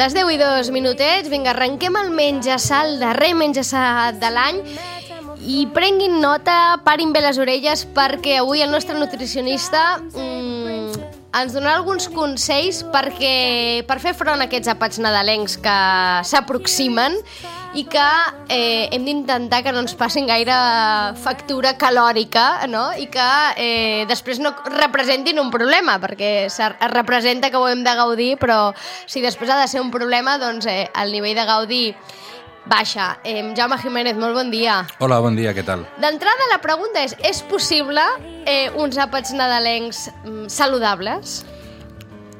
Les 10 i 2 minutets, vinga, arrenquem el menjassal, darrer menjassal de l'any. I prenguin nota, parin bé les orelles perquè avui el nostre nutricionista mm, ens donarà alguns consells perquè, per fer front a aquests apats nadalencs que s'aproximen i que eh, hem d'intentar que no ens passin gaire factura calòrica no? i que eh, després no representin un problema, perquè es representa que ho hem de gaudir, però si després ha de ser un problema, doncs eh, el nivell de gaudir baixa. Eh, Jaume Jiménez, molt bon dia. Hola, bon dia, què tal? D'entrada, la pregunta és, és possible eh, uns àpats nadalencs mm, saludables?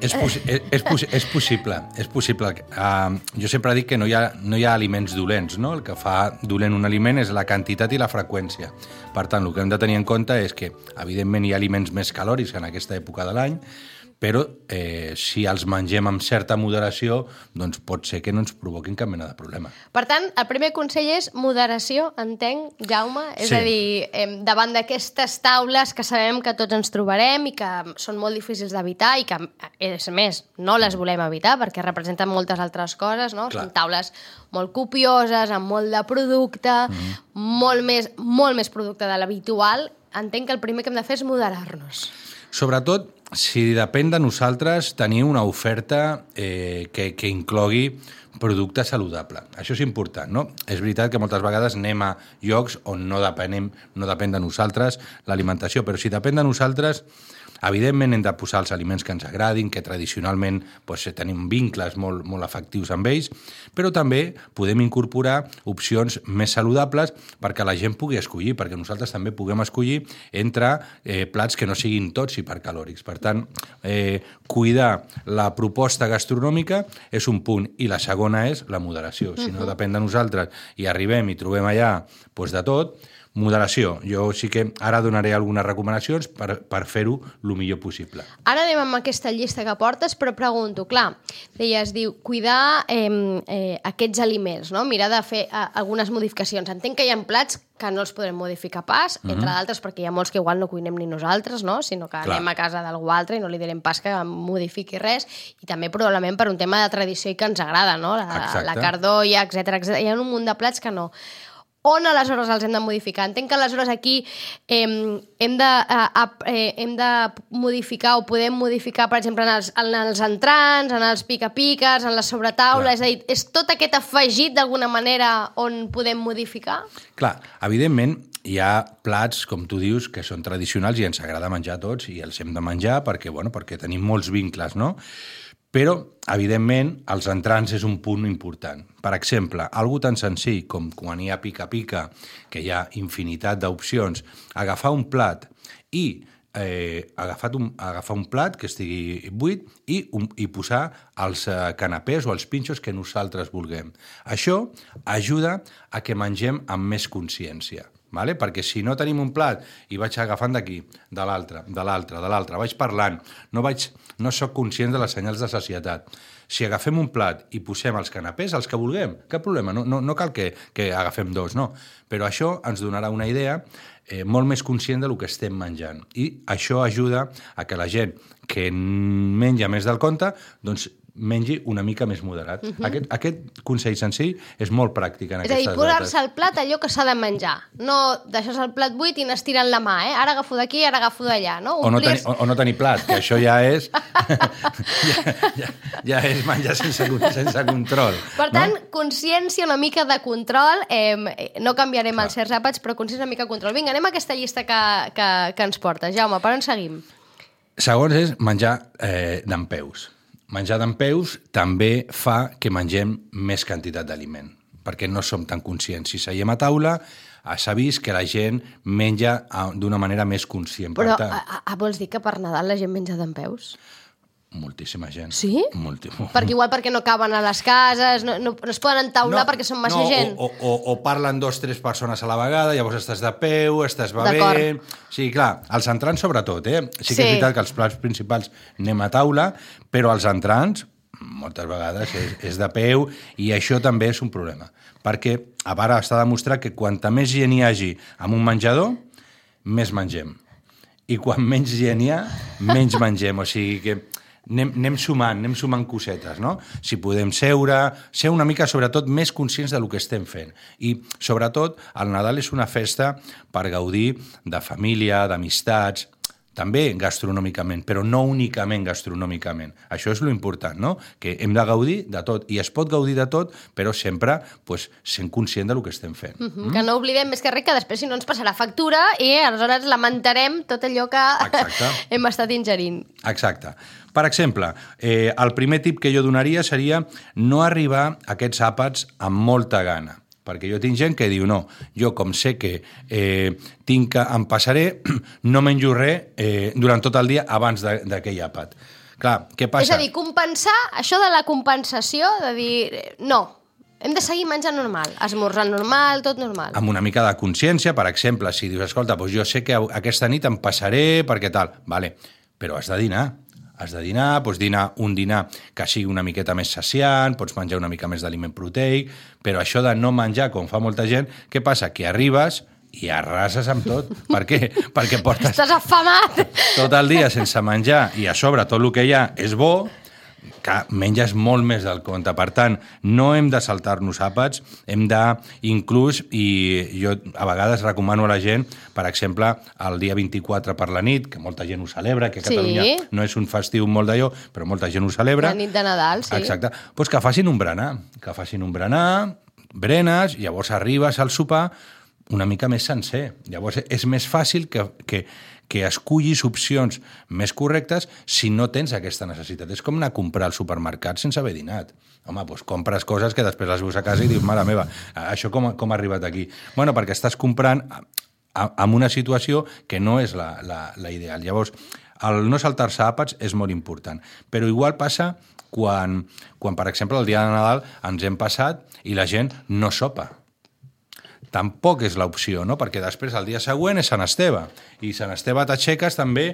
És, possi és, és, possi és possible, és possible. Uh, jo sempre dic que no hi, ha, no hi ha aliments dolents, no? El que fa dolent un aliment és la quantitat i la freqüència. Per tant, el que hem de tenir en compte és que, evidentment, hi ha aliments més calòrics en aquesta època de l'any, però eh, si els mengem amb certa moderació, doncs pot ser que no ens provoquin cap mena de problema. Per tant, el primer consell és moderació, entenc, Jaume? És Sí. a dir, eh, davant d'aquestes taules que sabem que tots ens trobarem i que són molt difícils d'evitar i que, és més, no les volem evitar perquè representen moltes altres coses, no? Clar. Són taules molt copioses, amb molt de producte, molt, més, molt més producte de l'habitual. Entenc que el primer que hem de fer és moderar-nos. Sobretot, si depèn de nosaltres tenir una oferta eh, que, que inclogui producte saludable. Això és important, no? És veritat que moltes vegades anem a llocs on no depenem, no depèn de nosaltres l'alimentació, però si depèn de nosaltres, evidentment hem de posar els aliments que ens agradin, que tradicionalment doncs, tenim vincles molt, molt efectius amb ells, però també podem incorporar opcions més saludables perquè la gent pugui escollir, perquè nosaltres també puguem escollir entre eh, plats que no siguin tots hipercalòrics. Per tant, eh, cuidar la proposta gastronòmica és un punt, i la segona és la moderació. Si no depèn de nosaltres i arribem i trobem allà doncs, de tot, moderació. Jo sí que ara donaré algunes recomanacions per, per fer-ho el millor possible. Ara anem amb aquesta llista que portes, però pregunto, clar, deies, diu, cuidar eh, eh, aquests aliments, no? mirar de fer eh, algunes modificacions. Entenc que hi ha plats que no els podrem modificar pas, Mhm. entre d'altres perquè hi ha molts que igual no cuinem ni nosaltres, no? sinó que Clar. anem a casa d'algú altre i no li direm pas que modifiqui res, i també probablement per un tema de tradició i que ens agrada, no? La, Exacte. la cardolla, etc. Hi ha un munt de plats que no. On aleshores els hem de modificar? Entenc que aleshores aquí eh, hem, de, eh, eh, hem de modificar o podem modificar, per exemple, en els, en els entrants, en els pica-piques, en la sobretaula, Clar. és a dir, és tot aquest afegit d'alguna manera on podem modificar? Clar, evidentment hi ha plats, com tu dius, que són tradicionals i ens agrada menjar tots i els hem de menjar perquè, bueno, perquè tenim molts vincles, no? Però, evidentment, els entrants és un punt important. Per exemple, algo tan senzill com quan hi ha pica-pica, que hi ha infinitat d'opcions, agafar un plat i eh, agafar, un, agafar un plat que estigui buit i, un, i posar els eh, canapés o els pinxos que nosaltres vulguem. Això ajuda a que mengem amb més consciència. Vale? Perquè si no tenim un plat i vaig agafant d'aquí, de l'altre, de l'altre, de l'altre, vaig parlant, no, vaig, no sóc conscient de les senyals de sacietat. Si agafem un plat i posem els canapés, els que vulguem, cap problema, no, no, no cal que, que agafem dos, no. Però això ens donarà una idea eh, molt més conscient del que estem menjant. I això ajuda a que la gent que menja més del compte doncs, mengi una mica més moderat. Uh -huh. aquest, aquest consell senzill és molt pràctic en És a dir, aquestes posar-se al plat allò que s'ha de menjar. No deixar el plat buit i anar estirant la mà, eh? Ara agafo d'aquí, ara agafo d'allà, no? O no, tenir, o, o no tenir plat, que això ja és ja, ja, ja és menjar sense, sense control. Per tant, no? consciència, una mica de control. Eh, no canviarem els certs àpats, però consciència, una mica de control. Vinga, anem a aquesta llista que, que, que ens porta. Jaume, per on seguim? Segons és menjar eh, d'en peus. Menjar d'en peus també fa que mengem més quantitat d'aliment, perquè no som tan conscients. Si seiem a taula, eh, s'ha vist que la gent menja ah, d'una manera més conscient. Però per tant, a, a, vols dir que per Nadal la gent menja d'en peus? Moltíssima gent. Sí? Molti... Perquè igual perquè no caben a les cases, no, no, no es poden entaular perquè són massa no, gent. O, o, o parlen dos, tres persones a la vegada, llavors estàs de peu, estàs bevent... Sí, clar, els entrants sobretot, eh? Sí que Sí. és veritat que els plats principals anem a taula, però els entrants moltes vegades és, és de peu i això també és un problema. Perquè a part està demostrat que quanta més gent hi hagi en un menjador, més mengem. I quan menys gent hi ha, menys mengem. O sigui que anem, anem sumant, anem sumant cosetes, no? Si podem seure, ser una mica, sobretot, més conscients del que estem fent. I, sobretot, el Nadal és una festa per gaudir de família, d'amistats, també gastronòmicament, però no únicament gastronòmicament. Això és lo important, no? Que hem de gaudir de tot, i es pot gaudir de tot, però sempre pues, sent conscient del que estem fent. Mm -hmm. Que no oblidem més que res que després si no ens passarà factura i aleshores lamentarem tot allò que Exacte. hem estat ingerint. Exacte. Per exemple, eh, el primer tip que jo donaria seria no arribar a aquests àpats amb molta gana perquè jo tinc gent que diu, no, jo com sé que eh, tinc que em passaré, no menjo res eh, durant tot el dia abans d'aquell àpat. Clar, què passa? És a dir, compensar, això de la compensació, de dir, eh, no, hem de seguir menjant normal, esmorzant normal, tot normal. amb una mica de consciència, per exemple, si dius, escolta, doncs jo sé que aquesta nit em passaré perquè tal, vale, però has de dinar. Has de dinar, pots dinar un dinar que sigui una miqueta més saciant, pots menjar una mica més d'aliment proteic, però això de no menjar, com fa molta gent, què passa? Que arribes i arrases amb tot. Per què? Perquè portes Estàs afamat! tot el dia sense menjar i a sobre tot el que hi ha és bo, que menges molt més del compte. Per tant, no hem de saltar-nos àpats, hem de, inclús, i jo a vegades recomano a la gent, per exemple, el dia 24 per la nit, que molta gent ho celebra, que a Sí. Catalunya no és un festiu molt d'allò, però molta gent ho celebra. La nit de Nadal, sí. Exacte. Pues que facin un berenar, que facin un berenar, berenes, llavors arribes al sopar una mica més sencer. Llavors és més fàcil que, que, que escullis opcions més correctes si no tens aquesta necessitat. És com anar a comprar al supermercat sense haver dinat. Home, doncs compres coses que després les veus a casa i dius, mare meva, això com, com ha arribat aquí? Bueno, perquè estàs comprant amb una situació que no és la, la, la ideal. Llavors, el no saltar-se àpats és molt important. Però igual passa quan, quan, per exemple, el dia de Nadal ens hem passat i la gent no sopa. Tampoc és l'opció, no? Perquè després, el dia següent, és Sant Esteve. I Sant Esteve t'aixeques també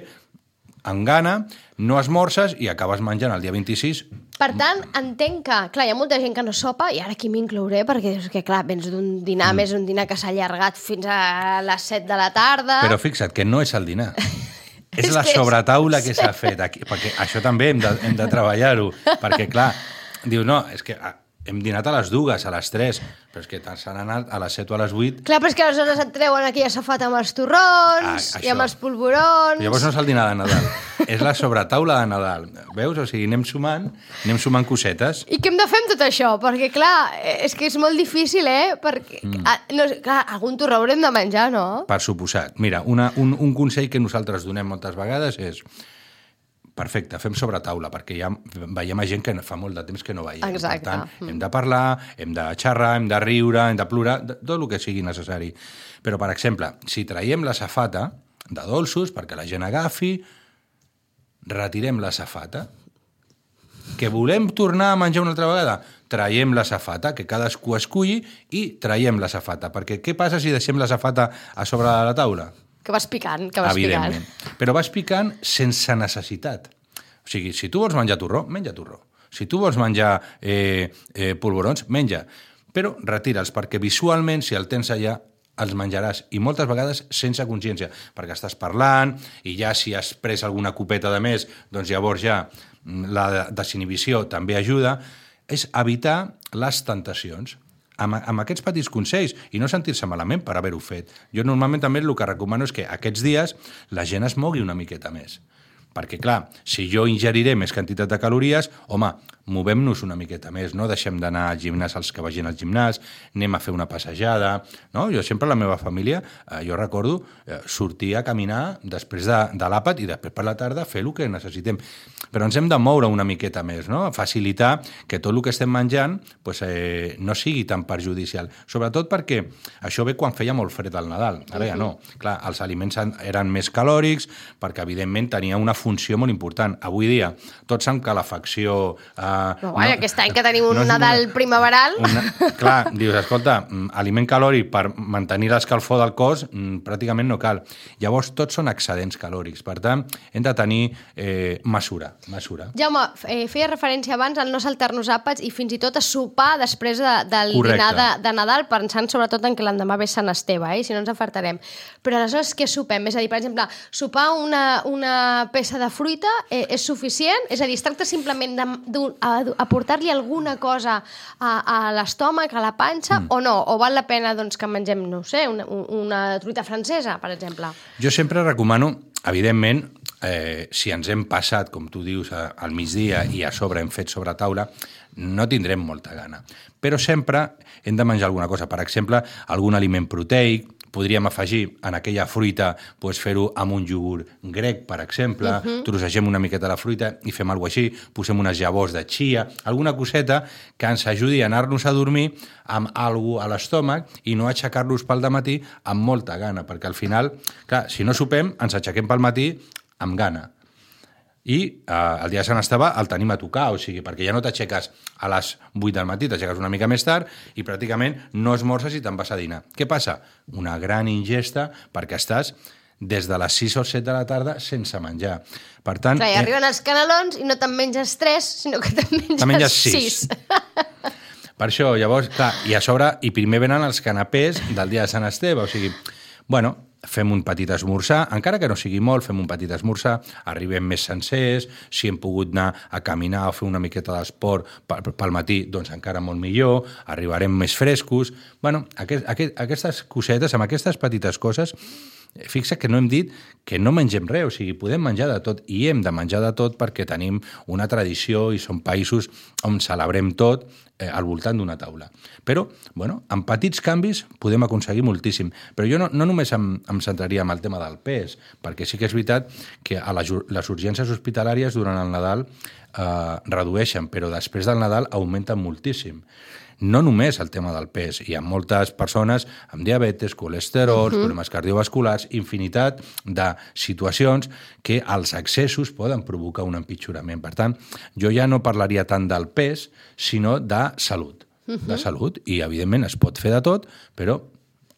amb gana, no esmorces i acabes menjant el dia 26 Per tant, entenc que, clar, hi ha molta gent que no sopa, i ara aquí m'inclouré, perquè és que, clar, vens d'un dinar, mm. més un dinar que s'ha allargat fins a les 7 de la tarda... Però fixa't que no és el dinar. és la sobretaula que s'ha fet aquí, perquè això també hem de, hem de treballar-ho, perquè clar, diu, no, és que hem dinat a les dues, a les tres, però és que s'han anat a les set o a les vuit, Clar, però és que aleshores et treuen aquella safata amb els torrons Ah, i amb els polvorons... llavors no és el dinar de Nadal, és la sobretaula de Nadal, veus? O sigui, anem sumant, anem sumant cosetes, I què hem de fer amb tot això? Perquè, clar, és que és molt difícil, eh? Perquè, mm. ah, no, clar, algun torró haurem de menjar, no? per suposat. Mira, una, un, un consell que nosaltres donem moltes vegades és perfecte, fem sobre taula, perquè ja veiem a gent que fa molt de temps que no veiem. Exacte. Per tant, Mm. hem de parlar, hem de xerrar, hem de riure, hem de plorar, tot el que sigui necessari. Però, per exemple, si traiem la safata de dolços perquè la gent agafi, retirem la safata, que volem tornar a menjar una altra vegada, traiem la safata, que cadascú esculli i traiem la safata. Perquè què passa si deixem la safata a sobre de la taula? Que vas picant, que vas picant. Però vas picant sense necessitat. O sigui, si tu vols menjar torró, menja torró. Si tu vols menjar eh, eh, polvorons, menja. Però retira'ls, perquè visualment, si el tens allà, els menjaràs, i moltes vegades sense consciència, perquè estàs parlant, i ja si has pres alguna copeta de més, doncs llavors ja mm, la desinhibició també ajuda, és evitar les tentacions amb, amb aquests petits consells i no sentir-se malament per haver-ho fet. Jo normalment també el que recomano és que aquests dies la gent es mogui una miqueta més. Perquè, clar, si jo ingeriré més quantitat de calories, home, movem-nos una miqueta més, no? Deixem d'anar al gimnàs els que vagin al gimnàs, anem a fer una passejada, no? Jo sempre la meva família, eh, jo recordo, eh, sortir a caminar després de, de l'àpat i després per la tarda fer el que necessitem. Però ens hem de moure una miqueta més, no? Facilitar que tot el que estem menjant pues, eh, no sigui tan perjudicial. Sobretot perquè això ve quan feia molt fred al Nadal. Ara ja no. Clar, els aliments eren més calòrics perquè, evidentment, tenia una funció funció molt important. Avui dia, tots amb calefacció... Eh, No, vaja, aquest any que tenim un no Nadal una- primaveral... una, clar, dius, escolta, mm, aliment calòric per mantenir l'escalfor del cos mm, pràcticament no cal. Llavors, tots són excedents calòrics. Per tant, hem de tenir eh, mesura. mesura. Jaume, eh, feia referència abans al no saltar-nos àpats i fins i tot a sopar després de, del Correcte. dinar de, de Nadal, pensant sobretot en que l'endemà ve Sant Esteve, eh? si no ens afartarem. Però aleshores què sopem? És a dir, per exemple, sopar una, una peça de fruita eh, és suficient? És a dir, es tracta simplement d'aportar-li alguna cosa a, a l'estómac, a la panxa, mm. o no? O val la pena doncs, que mengem, no sé, una, una truita francesa, per exemple? Jo sempre recomano, evidentment, eh, si ens hem passat, com tu dius, a, al migdia i a sobre hem fet sobre taula, no tindrem molta gana. Però sempre hem de menjar alguna cosa. Per exemple, algun aliment proteic, podríem afegir en aquella fruita pues, fer-ho amb un iogurt grec, per exemple, uh -huh. trossegem una miqueta la fruita i fem alguna així, posem unes llavors de chia, alguna coseta que ens ajudi a anar-nos a dormir amb alguna a l'estómac i no aixecar-nos pel matí amb molta gana, perquè al final, clar, si no sopem, ens aixequem pel matí amb gana i eh, el dia de Sant Esteve el tenim a tocar, o sigui, perquè ja no t'aixeques a les 8 del matí, t'aixeques una mica més tard i pràcticament no esmorces i te'n vas a dinar. Què passa? Una gran ingesta perquè estàs des de les 6 o 7 de la tarda sense menjar. Per tant, Clar, i eh, arriben els canelons i no te'n menges tres, sinó que te'n menges, Te'n menges sis. sis. Per això, llavors, clar, i a sobre, i primer venen els canapés del dia de Sant Esteve, o sigui, bueno, fem un petit esmorzar, encara que no sigui molt, fem un petit esmorzar, arribem més sencers, si hem pogut anar a caminar o fer una miqueta d'esport pel, matí, doncs encara molt millor, arribarem més frescos... bueno, aquest, aquest, aquestes cosetes, amb aquestes petites coses, fixa que no hem dit que no mengem res, o sigui, podem menjar de tot i hem de menjar de tot perquè tenim una tradició i són països on celebrem tot eh, al voltant d'una taula. Però, bueno, amb petits canvis podem aconseguir moltíssim. Però jo no, no només em, em centraria en el tema del pes, perquè sí que és veritat que a les, les urgències hospitalàries durant el Nadal eh, redueixen, però després del Nadal augmenten moltíssim no només el tema del pes, hi ha moltes persones amb diabetes, colesterol, uh -huh. problemes cardiovasculars, infinitat de situacions que els excessos poden provocar un empitjorament. Per tant, jo ja no parlaria tant del pes, sinó de salut. Uh -huh. De salut, i evidentment es pot fer de tot, però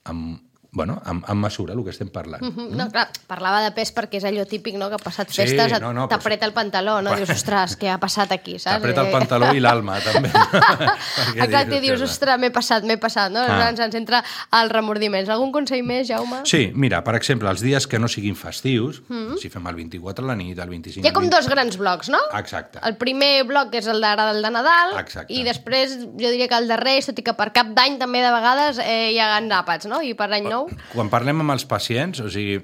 amb, bueno, amb, amb mesura, el que estem parlant. Uh -huh. No, clar, parlava de pes perquè és allò típic, no?, que ha passat Sí, festes, no, no, t'apreta el pantaló, no? Dius, ostres, què ha passat aquí, saps? T'apreta el Eh, pantaló i l'alma, també. Perquè Exacte, i dius, "Ostres, m'he passat, m'he passat, no? Ah. Ens, ens entra el remordiments. Algun consell més, Jaume? Sí, mira, per exemple, els dies que no siguin festius, mm. si fem el 24 a la nit, el 25... Hi ha com 20, dos grans blocs, no? Exacte. El primer bloc és el d'ara del de Nadal Exacte. i després jo diria que el darrer, tot i que per cap d'any també de vegades eh, hi ha àpats, no? I per any nou... Quan parlem amb els pacients, o sigui,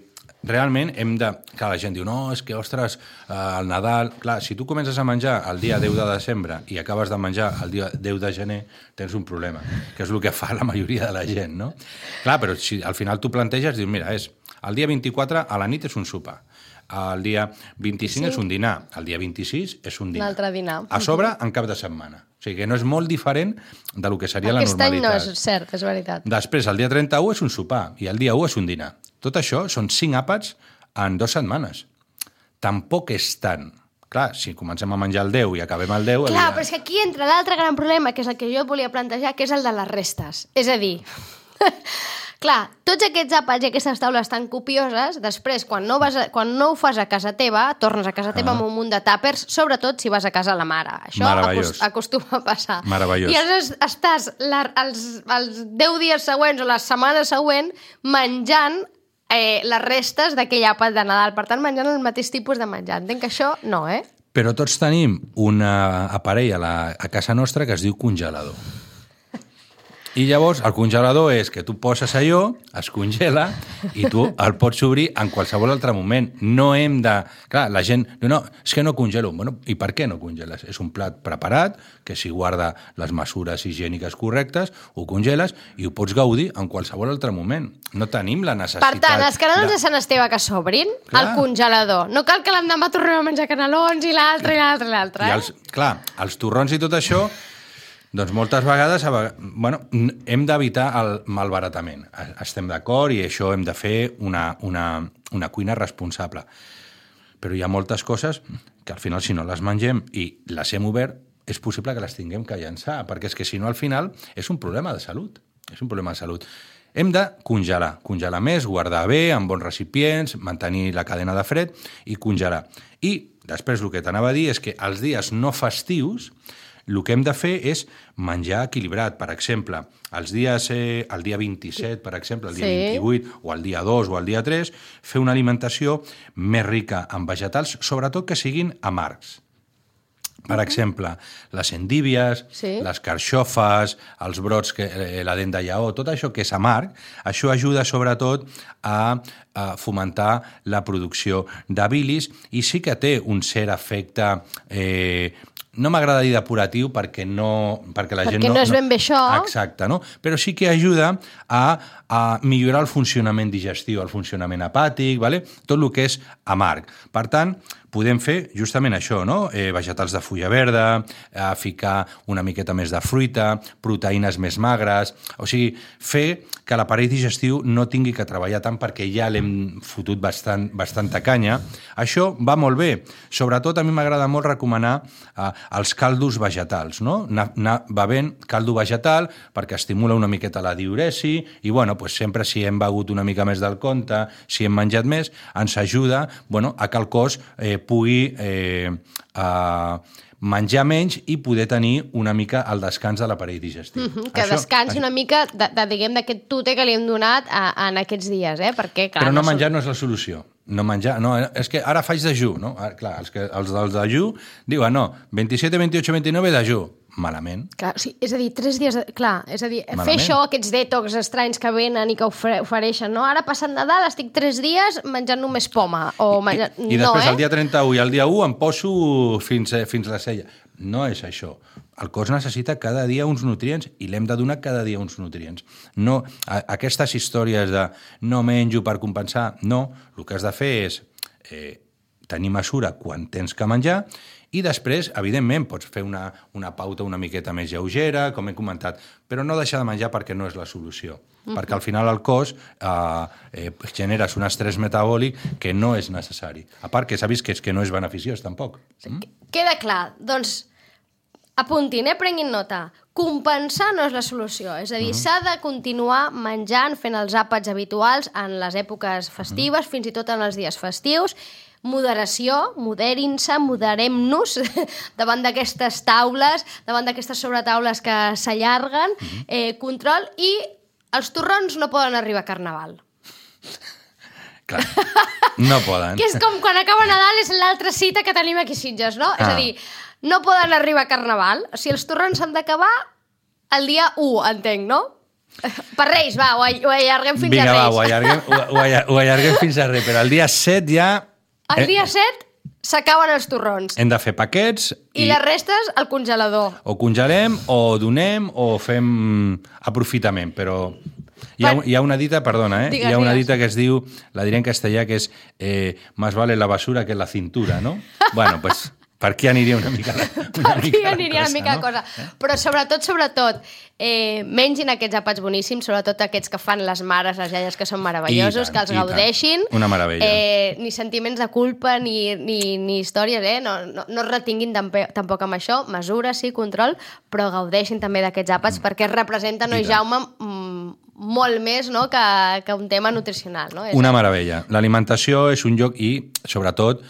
realment hem de... Clar, la gent diu, no, és que, ostres, eh, el Nadal... Clar, si tu comences a menjar el dia 10 de desembre i acabes de menjar el dia 10 de gener, tens un problema, que és el que fa la majoria de la gent, no? Clar, però si al final tu planteges, dius, mira, és el dia 24 a la nit és un sopar, el dia 25 és un dinar, el dia 26 és un dinar. Un altre dinar. A sobre, en cap de setmana. Sigui que no és molt diferent de lo que seria Aquest la any no normalitat. és cert, és veritat. Després, el dia 31 és un sopar i el dia 1 és un dinar. Tot això són cinc àpats en dues setmanes. Tampoc és tant. Clar, si comencem a menjar el 10 i acabem el 10... el Clar, dia- però és que aquí entra l'altre gran problema, que és el que jo volia plantejar, que és el de les restes. És a dir, clar, tots aquests àpats i aquestes taules tan copioses, després, quan no, vas a, quan no ho fas a casa teva, tornes a casa teva Ah. amb un munt de tàpers, sobretot si vas a casa la mare. Això Meravellós. acostuma a passar. Meravellós. I aleshores estàs la, els, els 10 dies següents o la setmana següent menjant eh, les restes d'aquell àpat de Nadal. Per tant, menjant el mateix tipus de menjar. Entenc que això no, eh? Però tots tenim un aparell a, la, a casa nostra que es diu congelador. I llavors el congelador és que tu poses allò, es congela i tu el pots obrir en qualsevol altre moment. No hem de... Clar, la gent diu, no, és que no congelo. Bueno, I per què no congeles? És un plat preparat, que si guarda les mesures higièniques correctes, ho congeles i ho pots gaudir en qualsevol altre moment. No tenim la necessitat... Per tant, els canelons de Sant Esteve que s'obrin al congelador. No cal que l'endemà tornem a menjar canelons i l'altre i l'altre i l'altre. I Eh? els, clar, els torrons i tot això, doncs moltes vegades bueno, hem d'evitar el malbaratament. Estem d'acord i això hem de fer una, una, una cuina responsable. però hi ha moltes coses que al final, si no les mengem i les hem obert, és possible que les tinguem que llançar, perquè és que si no, al final, és un problema de salut. És un problema de salut. Hem de congelar, congelar més, guardar bé, en bons recipients, mantenir la cadena de fred i congelar. I després el que t'anava a dir és que els dies no festius el que hem de fer és menjar equilibrat. Per exemple, els dies, eh, el dia 27, per exemple, el dia Sí. 28, o el dia 2 o el dia 3, fer una alimentació més rica en vegetals, sobretot que siguin amargs. Per exemple, les endívies, Sí. les carxofes, els brots, que, eh, la dent de lleó, tot això que és amarg, això ajuda sobretot a, a fomentar la producció de bilis i sí que té un cert efecte... Eh, no m'agrada dir depuratiu perquè, no, perquè la Perquè gent no és ben bé això. Exacte, no? Però sí que ajuda a, a millorar el funcionament digestiu, el funcionament hepàtic, vale? tot el que és amarg. Per tant, podem fer justament això, no? Eh, vegetals de fulla verda, eh, ficar una miqueta més de fruita, proteïnes més magres... O sigui, fer que l'aparell digestiu no tingui que treballar tant perquè ja l'hem fotut bastant, bastanta canya. Això va molt bé. Sobretot a mi m'agrada molt recomanar eh, els caldos vegetals, no? Anar bevent caldo vegetal perquè estimula una miqueta la diuresi i, bueno, pues sempre si hem begut una mica més del compte, si hem menjat més, ens ajuda bueno, a que el cos eh, pugui eh, eh, menjar menys i poder tenir una mica el descans de l'aparell digestiu. Mhm, Que descansi una mica, de, de, diguem, d'aquest tute que li hem donat a, en aquests dies, eh? Perquè, clar... Però no són- menjar no és la solució. No menjar, no, és que ara faig dejú, no? Ara, clar, els, que, els dels dejú diuen, no, 27, 28, 29 dejú. Malament. Clar, o sigui, és a dir, tres dies... De... Clar, és a dir, fer Malament. això, aquests detox estranys que venen i que ofereixen, no? Ara passant Nadal estic tres dies menjant només poma. O menjant... I, i no, després eh? el dia 31 i el dia 1 em poso fins, eh, fins la cella. No és això. El cos necessita cada dia uns nutrients i l'hem de donar cada dia uns nutrients. No, a, aquestes històries de no menjo per compensar, no. El que has de fer és eh, tenir mesura quan tens que menjar i després, evidentment, pots fer una, una pauta una miqueta més lleugera, com he comentat, però no deixar de menjar perquè no és la solució. Mm. Perquè al final el cos eh, eh, generes un estrès metabòlic que no és necessari. A part que s'ha vist que és que no és beneficiós, tampoc. Mm? Queda clar. Doncs apuntin, eh? Prenguin nota. Compensar no és la solució. És a dir, s'ha de continuar menjant, fent els àpats habituals en les èpoques festives, fins i tot en els dies festius, moderació, moderin-se, moderem-nos davant d'aquestes taules, davant d'aquestes sobretaules que s'allarguen, eh, control, i els torrons no poden arribar a Carnaval. Clar, no poden. Que és com quan acaba Nadal és l'altra cita que tenim aquí a Sitges, no? És Ah. a dir, no poden arribar a Carnaval. O sigui, els torrons s'han d'acabar el dia 1, entenc, no? Per Reis, va, ho, all- ho allarguem fins Vinga, a va, Reis. ho allarguem, ho, ho allar- ho allarguem fins a res, però el dia 7 ja... El eh, dia 7 s'acaben els torrons. Hem de fer paquets I, les restes al congelador. o congelem, o donem, o fem aprofitament, però... Hi ha, hi ha una dita, perdona, eh? Digues, hi ha una digues. dita que es diu, la diré en castellà, que és eh, más vale la basura que la cintura, no? bueno, pues per aquí aniria una mica la, una Aquí mica la aniria una mica no? cosa. Però sobretot, sobretot, eh, mengin aquests àpats boníssims, sobretot aquests que fan les mares, les iaies, que són meravellosos, tant, que els i tant. gaudeixin. Una meravella. Eh, ni sentiments de culpa, ni, ni, ni històries, eh? No, no, no es retinguin tampoc amb això. Mesura, sí, control, però gaudeixin també d'aquests àpats, perquè representen, no, I. Jaume, mm, molt més no, que, que un tema nutricional. No? És- Una meravella. L'alimentació és un lloc i, sobretot,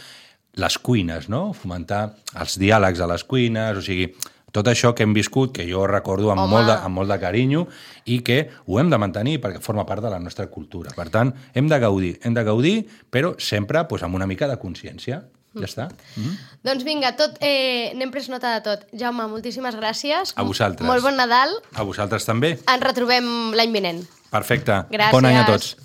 les cuines, no? Fomentar els diàlegs a les cuines, o sigui, tot això que hem viscut, que jo recordo amb, Home. molt de, amb molt de carinyo i que ho hem de mantenir perquè forma part de la nostra cultura. Per tant, hem de gaudir, hem de gaudir, però sempre pues, amb una mica de consciència. Ja està. Mm -hmm. Doncs vinga, tot, eh, n'hem pres nota de tot. Jaume, moltíssimes gràcies. A vosaltres. Molt bon Nadal. A vosaltres també. Ens retrobem l'any vinent. Perfecte. Gràcies. Bon any a tots.